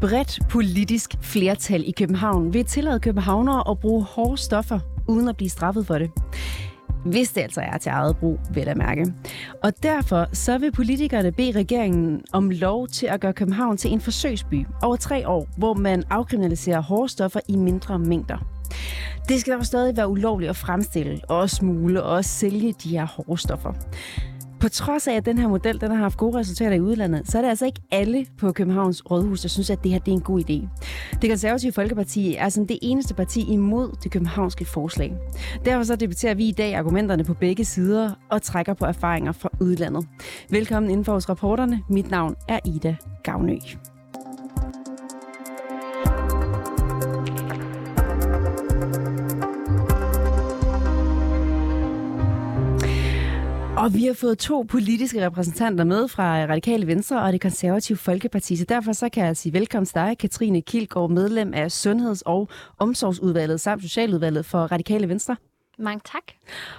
Bredt politisk flertal i København vil tillade københavnere at bruge hårde stoffer uden at blive straffet for det. Hvis det altså er til eget brug, vil jeg mærke. Og derfor så vil politikerne bede regeringen om lov til at gøre København til en forsøgsby over tre år, hvor man afkriminaliserer hårde stoffer i mindre mængder. Det skal dog stadig være ulovligt at fremstille og smule og sælge de her hårde stoffer. På trods af, at den her model den har haft gode resultater i udlandet, så er det altså ikke alle på Københavns Rådhus, der synes, at det her det er en god idé. Det konservative Folkeparti er sådan det eneste parti imod det københavnske forslag. Derfor så debatterer vi i dag argumenterne på begge sider og trækker på erfaringer fra udlandet. Velkommen inden for hos rapporterne. Mit navn er Ida Gavnø. Og vi har fået to politiske repræsentanter med fra Radikale Venstre og det konservative Folkeparti. Så derfor så kan jeg sige velkommen til dig, Katrine Kilgaard, medlem af Sundheds- og Omsorgsudvalget samt Socialudvalget for Radikale Venstre. Mange tak.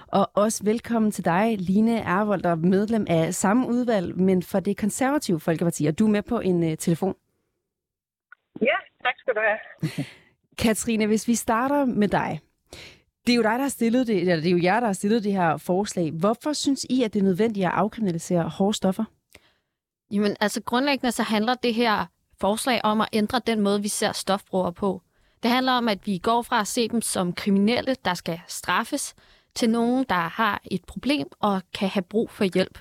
Og også velkommen til dig, Line Ervold, der er medlem af samme udvalg, men for det konservative Folkeparti. Og du er med på en uh, telefon. Ja, tak skal du have. Katrine, hvis vi starter med dig. Det er jo dig, der har stillet det, eller det er jo jer, der har stillet det her forslag. Hvorfor synes I, at det er nødvendigt at afkriminalisere hårde stoffer? Jamen, altså grundlæggende så handler det her forslag om at ændre den måde, vi ser stofbrugere på. Det handler om, at vi går fra at se dem som kriminelle, der skal straffes, til nogen, der har et problem og kan have brug for hjælp.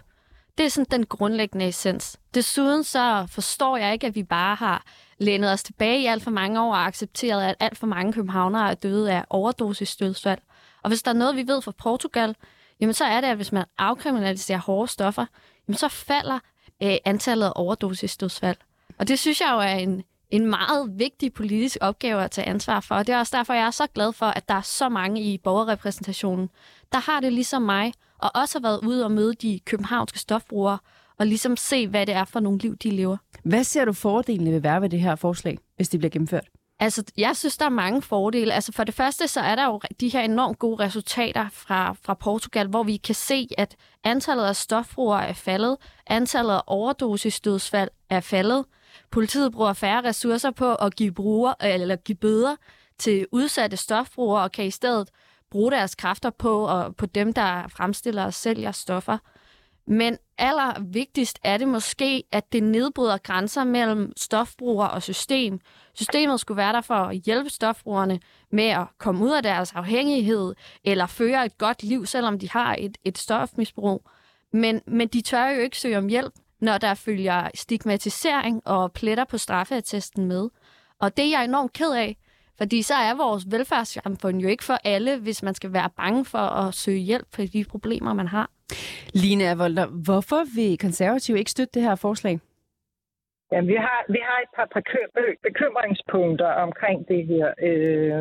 Det er sådan den grundlæggende essens. Desuden så forstår jeg ikke, at vi bare har lænet os tilbage i alt for mange år og accepteret, at alt for mange københavnere er døde af overdosisdødsfald. Og hvis der er noget, vi ved fra Portugal, jamen så er det, at hvis man afkriminaliserer hårde stoffer, jamen så falder øh, antallet af overdosisdødsfald. Og det synes jeg jo er en, en meget vigtig politisk opgave at tage ansvar for. Og det er også derfor, jeg er så glad for, at der er så mange i borgerrepræsentationen, der har det ligesom mig, og også har været ude og møde de københavnske stofbrugere, og ligesom se, hvad det er for nogle liv, de lever. Hvad ser du fordelene vil være ved det her forslag, hvis det bliver gennemført? Altså, jeg synes, der er mange fordele. Altså, for det første, så er der jo de her enormt gode resultater fra, fra Portugal, hvor vi kan se, at antallet af stofbrugere er faldet, antallet af overdosisdødsfald er faldet, politiet bruger færre ressourcer på at give, bruger, eller give bøder til udsatte stofbrugere, og kan i stedet bruge deres kræfter på, og på dem, der fremstiller og sælger stoffer. Men allervigtigst er det måske, at det nedbryder grænser mellem stofbruger og system. Systemet skulle være der for at hjælpe stofbrugerne med at komme ud af deres afhængighed eller føre et godt liv, selvom de har et, et stofmisbrug. Men, men de tør jo ikke søge om hjælp, når der følger stigmatisering og pletter på straffeattesten med. Og det er jeg enormt ked af, fordi så er vores velfærdssamfund jo ikke for alle, hvis man skal være bange for at søge hjælp for de problemer, man har. Line Avolder, hvorfor vil konservative ikke støtte det her forslag? Jamen, vi har, vi har et par bekymringspunkter omkring det her. Øh,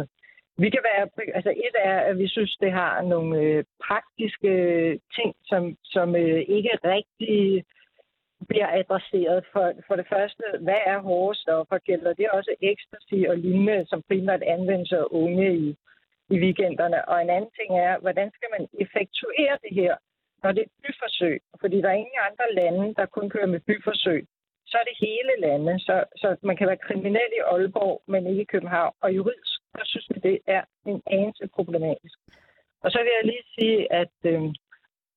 vi kan være, altså et er, at vi synes, det har nogle øh, praktiske ting, som, som øh, ikke rigtig bliver adresseret. For, for det første, hvad er hårde stoffer? Gælder det også ecstasy og lignende, som primært anvendes af unge i, i weekenderne? Og en anden ting er, hvordan skal man effektuere det her? Når det er byforsøg, fordi der er ingen andre lande, der kun kører med byforsøg, så er det hele landet. Så, så man kan være kriminel i Aalborg, men ikke i København. Og juridisk, der synes vi, det er en anelse problematisk. Og så vil jeg lige sige, at øh,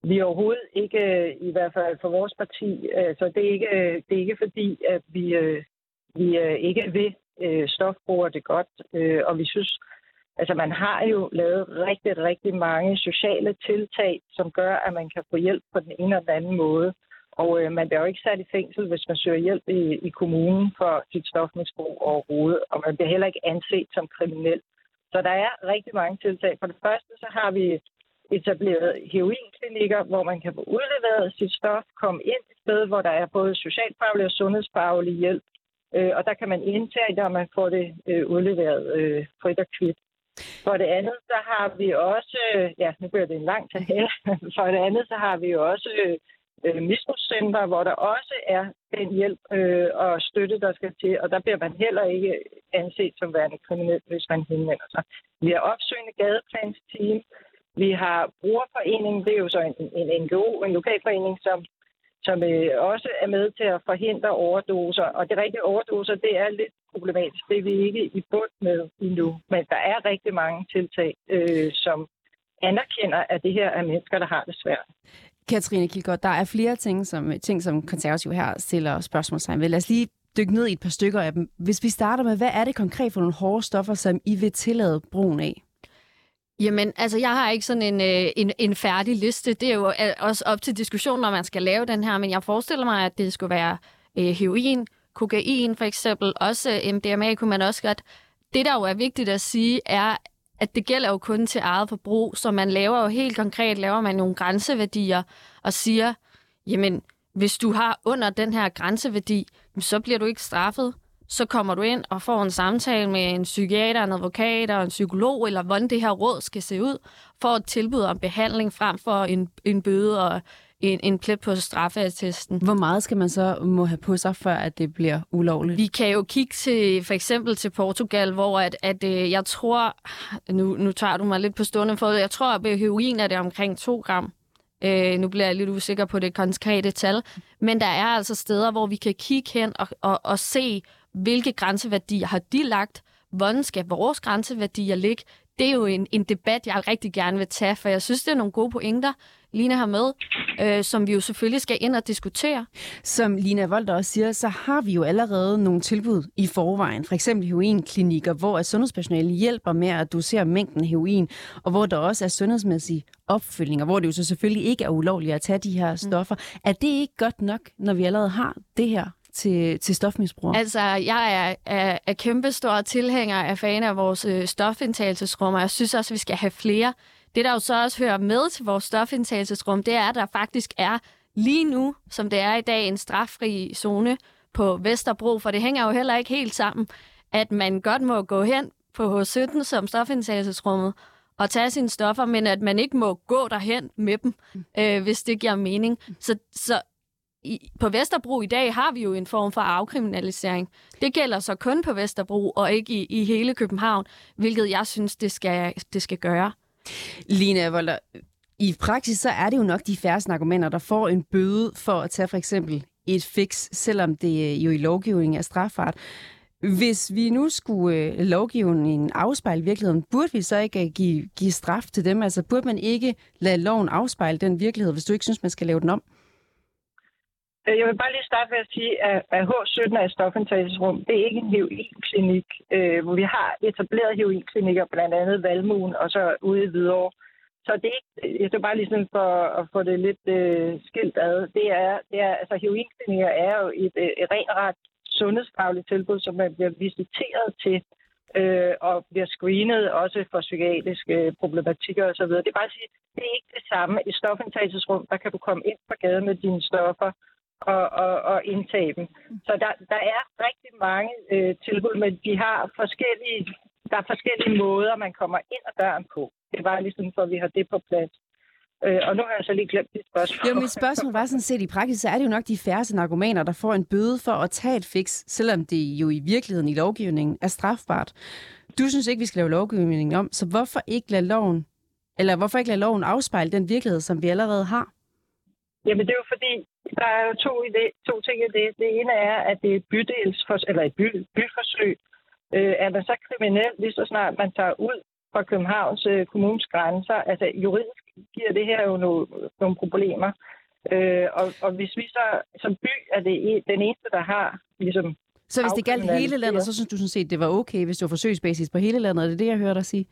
vi overhovedet ikke, i hvert fald for vores parti, så det er ikke, det er ikke fordi, at vi, øh, vi øh, ikke vil øh, stofbruger det godt, øh, og vi synes, Altså man har jo lavet rigtig, rigtig mange sociale tiltag, som gør, at man kan få hjælp på den ene eller den anden måde. Og øh, man bliver jo ikke sat i fængsel, hvis man søger hjælp i, i kommunen for sit stofmisbrug overhovedet. Og man bliver heller ikke anset som kriminel. Så der er rigtig mange tiltag. For det første så har vi etableret heroinklinikker, hvor man kan få udleveret sit stof, komme ind et sted, hvor der er både socialfaglig og sundhedsfaglig hjælp. Øh, og der kan man indtage det, og man får det øh, udleveret øh, frit og kvidt. For det andet, så har vi også, øh, ja, nu bliver det en lang tale, for det andet, så har vi jo også øh, øh misbrugscenter, hvor der også er den hjælp øh, og støtte, der skal til, og der bliver man heller ikke anset som værende kriminel, hvis man henvender sig. Vi har opsøgende gadeplansteam, vi har brugerforeningen, det er jo så en, en NGO, en lokalforening, som som øh, også er med til at forhindre overdoser. Og det rigtige overdoser, det er lidt problematisk. Det er vi ikke i bund med endnu. Men der er rigtig mange tiltag, øh, som anerkender, at det her er mennesker, der har det svært. Katrine Kilgaard, der er flere ting, som, ting, som konservative her stiller spørgsmålstegn ved. Lad os lige dykke ned i et par stykker af dem. Hvis vi starter med, hvad er det konkret for nogle hårde stoffer, som I vil tillade brugen af? Jamen, altså, jeg har ikke sådan en, øh, en, en færdig liste. Det er jo øh, også op til diskussion, når man skal lave den her, men jeg forestiller mig, at det skulle være øh, heroin, kokain for eksempel, også øh, MDMA kunne man også godt. Det, der jo er vigtigt at sige, er, at det gælder jo kun til eget forbrug, så man laver jo helt konkret, laver man nogle grænseværdier og siger, jamen, hvis du har under den her grænseværdi, så bliver du ikke straffet. Så kommer du ind og får en samtale med en psykiater, en advokat og en psykolog, eller hvordan det her råd skal se ud, for et tilbud om behandling frem for en, en bøde og en, en plet på straffeattesten. Hvor meget skal man så må have på sig, før at det bliver ulovligt? Vi kan jo kigge til for eksempel til Portugal, hvor at, at øh, jeg tror, nu, nu tager du mig lidt på stående for, jeg tror, at ved heroin er det omkring 2 gram. Øh, nu bliver jeg lidt usikker på det konkrete tal. Men der er altså steder, hvor vi kan kigge hen og, og, og se, hvilke grænseværdier har de lagt, hvordan skal vores grænseværdier ligge. Det er jo en, en debat, jeg rigtig gerne vil tage, for jeg synes, det er nogle gode pointer, Lina har med, øh, som vi jo selvfølgelig skal ind og diskutere. Som Lina Volter også siger, så har vi jo allerede nogle tilbud i forvejen. For eksempel heroinklinikker, hvor sundhedspersonale hjælper med at dosere mængden heroin, og hvor der også er sundhedsmæssige opfølgninger, hvor det jo så selvfølgelig ikke er ulovligt at tage de her stoffer. Mm. Er det ikke godt nok, når vi allerede har det her til, til stofmisbrugere? Altså, jeg er, er, er kæmpe stor tilhænger af fan af vores øh, stofindtagelsesrum, og jeg synes også, at vi skal have flere. Det, der jo så også hører med til vores stofindtagelsesrum, det er, at der faktisk er lige nu, som det er i dag, en straffri zone på Vesterbro, for det hænger jo heller ikke helt sammen, at man godt må gå hen på H17 som stofindtagelsesrummet og tage sine stoffer, men at man ikke må gå derhen med dem, øh, hvis det giver mening. Så, så i, på Vesterbro i dag har vi jo en form for afkriminalisering. Det gælder så kun på Vesterbro og ikke i, i hele København, hvilket jeg synes, det skal, det skal gøre. Lina Volder, i praksis så er det jo nok de færreste argumenter, der får en bøde for at tage for eksempel et fix, selvom det øh, jo i lovgivningen er straffart. Hvis vi nu skulle øh, lovgivningen afspejle virkeligheden, burde vi så ikke øh, give, give straf til dem? Altså burde man ikke lade loven afspejle den virkelighed, hvis du ikke synes, man skal lave den om? Øh, jeg vil bare lige starte med at sige, at H17 er et stofindtagelsesrum. Det er ikke en heroinklinik, øh, hvor vi har etableret heroinklinikker, blandt andet Valmuen og så ude i Hvidovre. Så det er ikke, jeg skal bare lige sådan for at få det lidt øh, skilt ad. Det er, det er, altså heroinklinikker er jo et, øh, et rent ret sundhedsfagligt tilbud, som man bliver visiteret til øh, og bliver screenet også for psykiatriske problematikker osv. Det er bare at sige, det er ikke det samme. I stofindtagelsesrum, der kan du komme ind på gaden med dine stoffer, og, og, og indtage dem. Så der, der er rigtig mange øh, tilbud, men de har forskellige, der er forskellige måder, man kommer ind ad døren på. Det var ligesom, for at vi har det på plads. Øh, og nu har jeg så lige glemt dit spørgsmål. Jo, mit spørgsmål var sådan set, i praksis så er det jo nok de færreste narkomaner, der får en bøde for at tage et fix, selvom det jo i virkeligheden i lovgivningen er strafbart. Du synes ikke, vi skal lave lovgivningen om, så hvorfor ikke lade loven, eller hvorfor ikke lade loven afspejle den virkelighed, som vi allerede har? Jamen det er jo fordi, der er jo to, idé, to ting i det. Det ene er, at det er et bydels, eller et by, byforsøg. Øh, er man så kriminel, lige så snart man tager ud fra Københavns øh, kommunes grænser? Altså juridisk giver det her jo nogle, nogle problemer. Øh, og, og hvis vi så som by er det den eneste, der har ligesom så hvis det galt hele landet, så synes du sådan set, det var okay, hvis det var forsøgsbasis på hele landet? Er det det, jeg hører dig sige?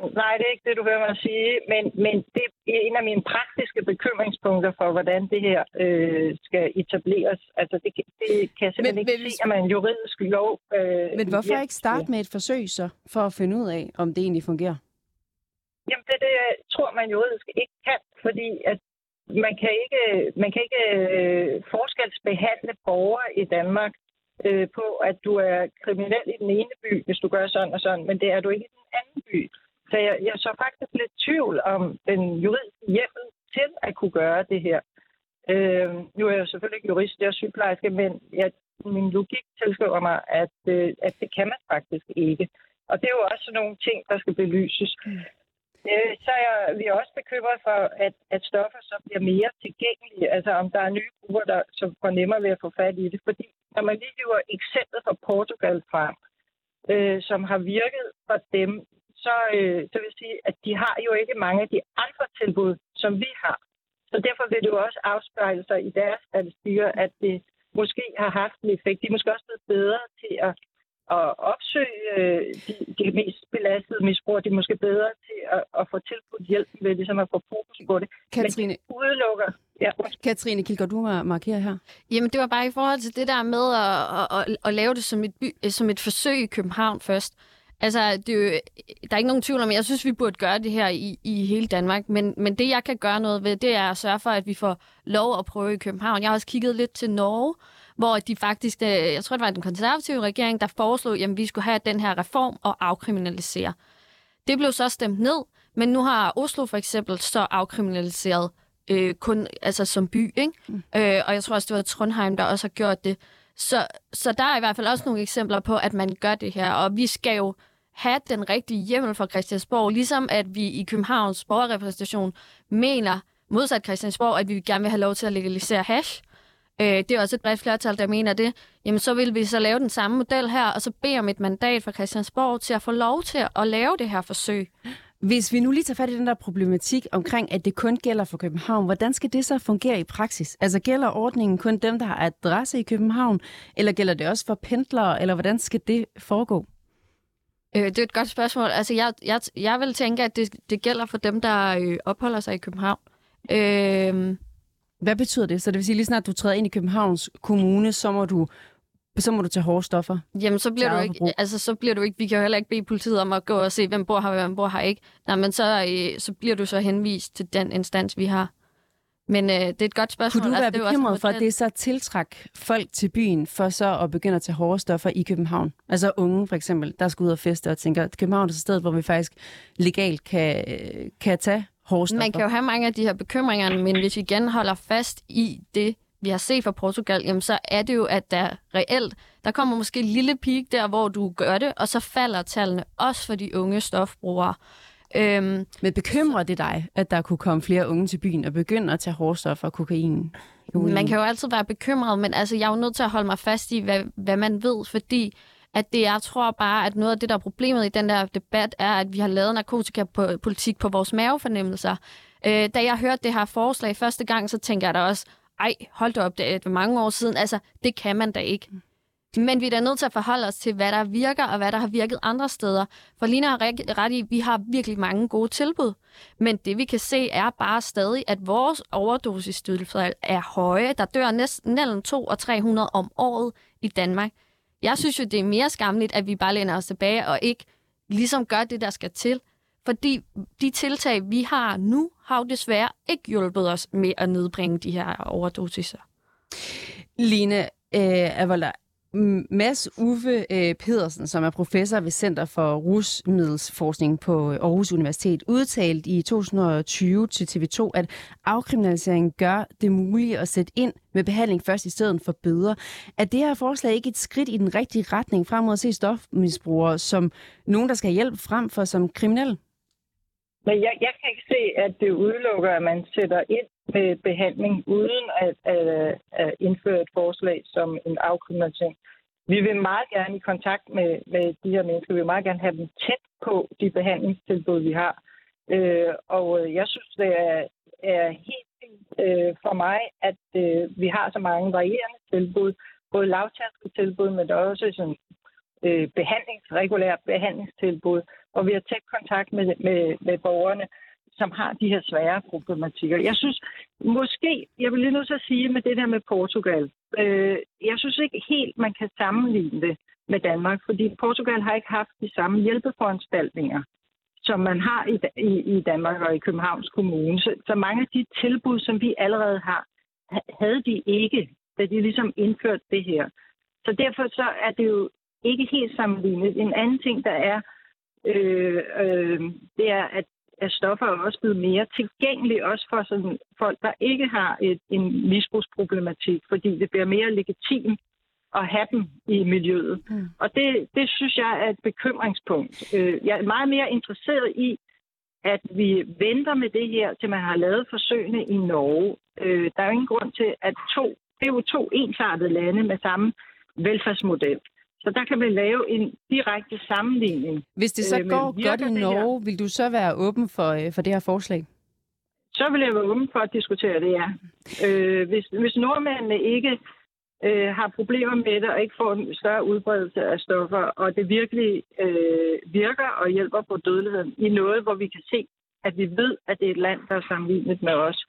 Nej, det er ikke det, du hører mig sige, men, men det er en af mine praktiske bekymringspunkter for, hvordan det her øh, skal etableres. Altså, det, det kan jeg simpelthen men, ikke men, se, at man juridisk lov... Øh, men hvorfor ikke starte med et forsøg så, for at finde ud af, om det egentlig fungerer? Jamen, det, det tror man juridisk ikke kan, fordi at man kan ikke, man kan ikke øh, forskelsbehandle borgere i Danmark øh, på, at du er kriminel i den ene by, hvis du gør sådan og sådan, men det er du ikke i den anden by. Så jeg, jeg så faktisk lidt tvivl om den juridiske hjemmel til at kunne gøre det her. Øh, nu er jeg selvfølgelig ikke jurist, jeg er sygeplejerske, men jeg, min logik tilskriver mig, at, øh, at det kan man faktisk ikke. Og det er jo også nogle ting, der skal belyses. Øh, så er vi også bekymret for, at, at stoffer så bliver mere tilgængelige. Altså om der er nye grupper, der, som får nemmere ved at få fat i det. Fordi når man lige giver eksemplet fra Portugal frem, øh, som har virket for dem, så, øh, så vil jeg sige, at de har jo ikke mange af de andre tilbud, som vi har. Så derfor vil det jo også afspejle sig i deres statistikker, at det måske har haft en effekt. De er måske også blevet bedre til at at opsøge øh, de, de mest belastede misbrugere. De er måske bedre til at, at få tilbudt hjælp ved ligesom at få fokus på det. Katrine, Men det udelukker... Ja, Katrine Kilgaard, du markere her. Jamen, det var bare i forhold til det der med at, at, at, at lave det som et, by, som et forsøg i København først. Altså, det er jo, der er ikke nogen tvivl om, jeg synes, vi burde gøre det her i, i hele Danmark. Men, men det, jeg kan gøre noget ved, det er at sørge for, at vi får lov at prøve i København. Jeg har også kigget lidt til Norge, hvor de faktisk, øh, jeg tror det var den konservative regering, der foreslog, at vi skulle have den her reform og afkriminalisere. Det blev så stemt ned, men nu har Oslo for eksempel så afkriminaliseret øh, kun altså som by, ikke? Mm. Øh, og jeg tror også, det var Trondheim, der også har gjort det. Så, så der er i hvert fald også nogle eksempler på, at man gør det her, og vi skal jo have den rigtige hjemmel for Christiansborg, ligesom at vi i Københavns borgerrepræsentation mener, modsat Christiansborg, at vi gerne vil have lov til at legalisere hash øh, det er også et bredt flertal, der mener det, jamen så vil vi så lave den samme model her, og så bede om et mandat fra Christiansborg til at få lov til at lave det her forsøg. Hvis vi nu lige tager fat i den der problematik omkring, at det kun gælder for København, hvordan skal det så fungere i praksis? Altså gælder ordningen kun dem, der har adresse i København, eller gælder det også for pendlere, eller hvordan skal det foregå? Øh, det er et godt spørgsmål. Altså jeg, jeg, jeg vil tænke, at det, det gælder for dem, der øh, opholder sig i København. Øh, hvad betyder det? Så det vil sige, lige snart du træder ind i Københavns Kommune, så må du så må du tage hårde stoffer. Jamen, så bliver, du ikke, altså, så bliver du ikke, vi kan jo heller ikke bede politiet om at gå og se, hvem bor her, hvem bor her ikke. Nej, men så, øh, så bliver du så henvist til den instans, vi har. Men øh, det er et godt spørgsmål. Kunne du altså, være bekymret for, at det så tiltræk folk til byen, for så at begynde at tage hårde stoffer i København? Altså unge for eksempel, der skal ud og feste og tænker, at København er et sted, hvor vi faktisk legalt kan, kan tage hårde Man kan jo have mange af de her bekymringer, men hvis vi igen holder fast i det, vi har set fra Portugal, jamen så er det jo, at der reelt, der kommer måske en lille peak der, hvor du gør det, og så falder tallene også for de unge stofbrugere. Øhm, Men bekymrer det dig, at der kunne komme flere unge til byen og begynde at tage hårdstoffer og kokain? Man kan jo altid være bekymret, men altså, jeg er jo nødt til at holde mig fast i, hvad, hvad man ved, fordi at det, jeg tror bare, at noget af det, der er problemet i den der debat, er, at vi har lavet narkotikapolitik på vores mavefornemmelser. Øh, da jeg hørte det her forslag første gang, så tænker jeg da også, ej, hold da op, det er mange år siden. Altså, det kan man da ikke. Men vi er da nødt til at forholde os til, hvad der virker, og hvad der har virket andre steder. For Lina har ret i, vi har virkelig mange gode tilbud. Men det vi kan se er bare stadig, at vores overdosisdødsfald er høje. Der dør næsten mellem 2 og 300 om året i Danmark. Jeg synes jo, det er mere skamligt, at vi bare læner os tilbage og ikke ligesom gør det, der skal til. Fordi de tiltag, vi har nu, har jo desværre ikke hjulpet os med at nedbringe de her overdosiser. Line øh, Avola, Mads Uffe øh, Pedersen, som er professor ved Center for Rusmiddelsforskning på øh, Aarhus Universitet, udtalte i 2020 til TV2, at afkriminalisering gør det muligt at sætte ind med behandling først i stedet for bøder. Er det her forslag ikke et skridt i den rigtige retning frem mod at se stofmisbrugere som nogen, der skal hjælpe frem for som kriminelle? Men jeg, jeg kan ikke se, at det udelukker, at man sætter ind med behandling uden at, at, at indføre et forslag som en afkriminalisering. Vi vil meget gerne i kontakt med, med de her mennesker. Vi vil meget gerne have dem tæt på de behandlingstilbud, vi har. Øh, og øh, jeg synes, det er, er helt fint øh, for mig, at øh, vi har så mange varierende tilbud. Både lavtærskeltilbud, men også sådan, øh, behandlings, regulære behandlingstilbud. Og vi har tæt kontakt med, med, med borgerne som har de her svære problematikker. Jeg synes måske, jeg vil lige nu så sige med det der med Portugal, øh, jeg synes ikke helt, man kan sammenligne det med Danmark, fordi Portugal har ikke haft de samme hjælpeforanstaltninger, som man har i, i, i Danmark og i Københavns Kommune. Så, så mange af de tilbud, som vi allerede har, havde de ikke, da de ligesom indførte det her. Så derfor så er det jo ikke helt sammenlignet. En anden ting, der er, øh, øh, det er, at at stoffer er også blevet mere tilgængelige, også for sådan folk, der ikke har et, en misbrugsproblematik, fordi det bliver mere legitimt at have dem i miljøet. Mm. Og det, det synes jeg er et bekymringspunkt. Øh, jeg er meget mere interesseret i, at vi venter med det her, til man har lavet forsøgene i Norge. Øh, der er jo ingen grund til, at to, det er jo to ensartede lande med samme velfærdsmodel. Så der kan vi lave en direkte sammenligning. Hvis det så Øh, går godt i? Norge, vil du så være åben for, øh, for det her forslag? Så vil jeg være åben for at diskutere det, ja. Øh, hvis, hvis nordmændene ikke øh, har problemer med det og ikke får en større udbredelse af stoffer, og det virkelig øh, virker og hjælper på dødeligheden i noget, hvor vi kan se, at vi ved, at det er et land, der er sammenlignet med os,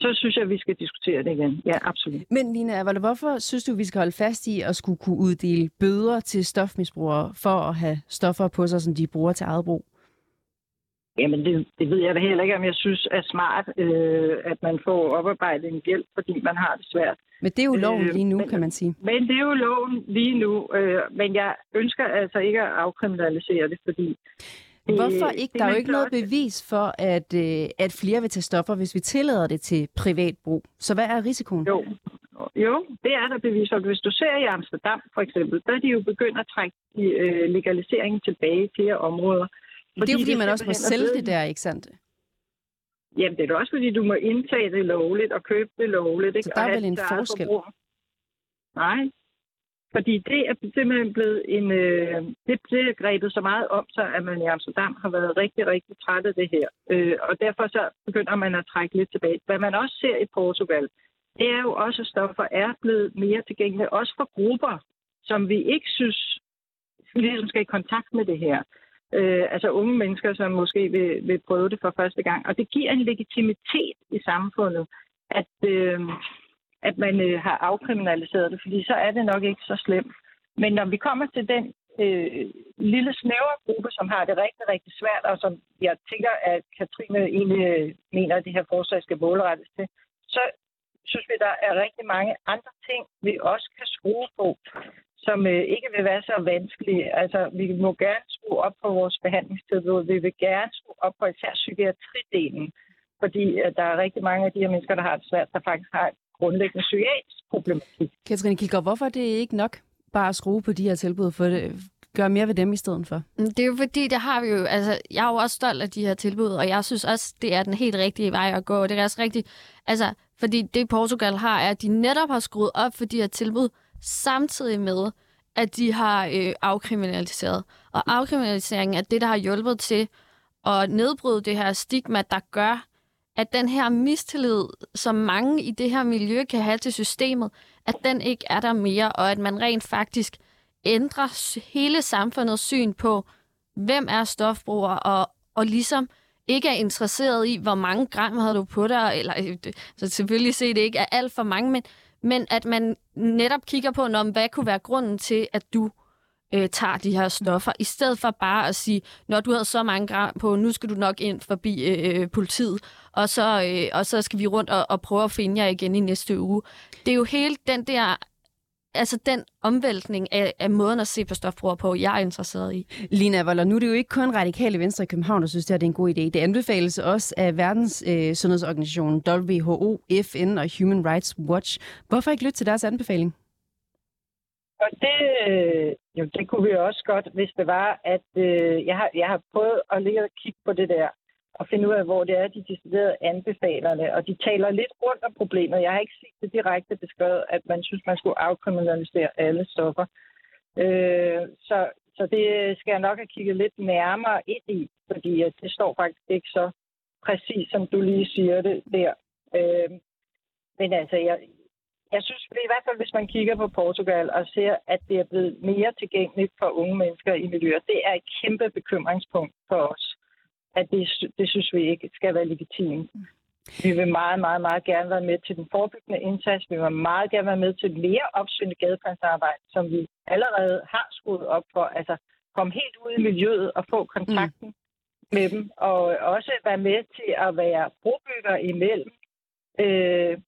så synes jeg, at vi skal diskutere det igen. Ja, absolut. Men Lina Avala, hvorfor synes du, vi skal holde fast i at skulle kunne uddele bøder til stofmisbrugere for at have stoffer på sig, som de bruger til eget brug? Jamen, det, det ved jeg da heller ikke, om jeg synes er smart, øh, at man får oparbejdet en hjælp, fordi man har det svært. Men det er jo loven Øh, lige nu, men- kan man sige. Men det er jo loven lige nu, øh, men jeg ønsker altså ikke at afkriminalisere det, fordi... det- Hvorfor ikke? Der er jo ikke noget bevis for, at, øh, at flere vil tage stoffer, hvis vi tillader det til privat brug. Så hvad er risikoen? Jo, jo, det er der bevis for. Hvis du ser i Amsterdam for eksempel, der er de jo begyndt at trække øh, legaliseringen tilbage i flere områder. det er jo fordi, man også må sælge det der, ikke sandt? Jamen, det er da også fordi, du må indtage det lovligt og købe det lovligt. Ikke? Så der er vel en forskel? forbrug. Nej. Fordi det er simpelthen blevet en... Øh, det bliver grebet så meget om sig, at man i Amsterdam har været rigtig, rigtig træt af det her. Øh, og derfor så begynder man at trække lidt tilbage. Hvad man også ser i Portugal, det er jo også, at stoffer er blevet mere tilgængelige, også for grupper, som vi ikke synes ligesom skal i kontakt med det her. Øh, altså unge mennesker, som måske vil, vil prøve det for første gang. Og det giver en legitimitet i samfundet, at, øh, at man øh, har afkriminaliseret det, fordi så er det nok ikke så slemt. Men når vi kommer til den øh, lille snævre gruppe, som har det rigtig, rigtig svært, og som jeg tænker, at Katrine egentlig øh, mener, at det her forslag skal målrettes til, så synes vi, der er rigtig mange andre ting, vi også kan skrue på, som øh, ikke vil være så vanskelige. Altså, vi må gerne skrue op på vores behandlingstilbud. Vi vil gerne skrue op på især psykiatridelen, fordi øh, der er rigtig mange af de her mennesker, der har det svært, der faktisk har et grundlæggende psykiatrisk problematik. Katrine Kilgaard, hvorfor er det ikke nok bare at skrue på de her tilbud, for det gør mere ved dem i stedet for? Det er jo fordi, det har vi jo, altså, jeg er jo også stolt af de her tilbud, og jeg synes også, det er den helt rigtige vej at gå. Det er også rigtigt, altså, fordi det Portugal har, er, at de netop har skruet op for de her tilbud, samtidig med, at de har øh, afkriminaliseret. Og afkriminaliseringen er det, der har hjulpet til at nedbryde det her stigma, der gør, at den her mistillid, som mange i det her miljø kan have til systemet, at den ikke er der mere, og at man rent faktisk ændrer hele samfundets syn på, hvem er stofbruger, og, og ligesom ikke er interesseret i, hvor mange gram havde du på dig, eller øh, så selvfølgelig se, det ikke er alt for mange, men, men at man netop kigger på, når, hvad kunne være grunden til, at du øh, tager de her stoffer, i stedet for bare at sige, når du havde så mange gram på, nu skal du nok ind forbi øh, øh politiet, og så, øh, og så skal vi rundt og, og prøve at finde jer igen i næste uge. Det er jo hele den der, altså den omvæltning af, af måden at se på stofbrugere på, jeg er interesseret i. Lina Voller, nu er det jo ikke kun radikale venstre i København, der synes, det, her, det er en god idé. Det anbefales også af Verdens øh, Sundhedsorganisation, WHO, FN og Human Rights Watch. Hvorfor ikke lytte til deres anbefaling? Og det, øh, jo, det kunne vi også godt, hvis det var, at øh, jeg, har, jeg har prøvet at ligge og kigge på det der, at finde ud af, hvor det er, de deciderede anbefalerne, og de taler lidt rundt om problemet. Jeg har ikke set det direkte beskrevet, at man synes, man skulle afkriminalisere alle stoffer. Øh, så, så det skal jeg nok have kigget lidt nærmere ind i, fordi at det står faktisk ikke så præcis, som du lige siger det der. Øh, men altså, jeg, jeg synes i hvert fald, hvis man kigger på Portugal og ser, at det er blevet mere tilgængeligt for unge mennesker i miljøer, det er et kæmpe bekymringspunkt for os. At det, det synes vi ikke skal være legitimt. Vi vil meget, meget, meget gerne være med til den forebyggende indsats. Vi vil meget gerne være med til mere opsynende gadeplansarbejde, som vi allerede har skruet op for. Altså komme helt ud i miljøet og få kontakten mm. med dem. Og også være med til at være brobygger imellem øh,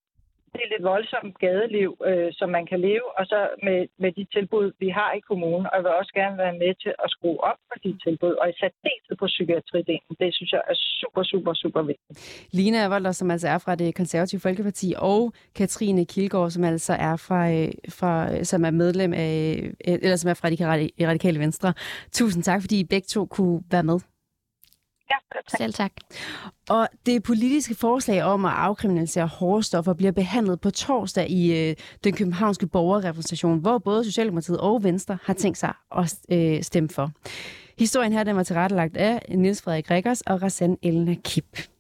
det lidt voldsomt gadeliv, øh, som man kan leve, og så med, med de tilbud, vi har i kommunen. Og jeg vil også gerne være med til at skrue op for de tilbud, og i særdeleshed på psykiatridelen. Det synes jeg er super, super, super vigtigt. Lina Volder, som altså er fra det konservative Folkeparti, og Katrine Kilgaard, som altså er fra, øh, fra øh, som er medlem af, øh, eller som er fra de radikale venstre. Tusind tak, fordi I begge to kunne være med. Ja, tak. Selv tak. Og det politiske forslag om at afkriminalisere hårde stoffer bliver behandlet på torsdag i øh, den københavnske borgerrepræsentation, hvor både Socialdemokratiet og Venstre har tænkt sig at øh, stemme for. Historien her den var tilrettelagt af Niels Frederik Rikkers og Rassan Elna Kip.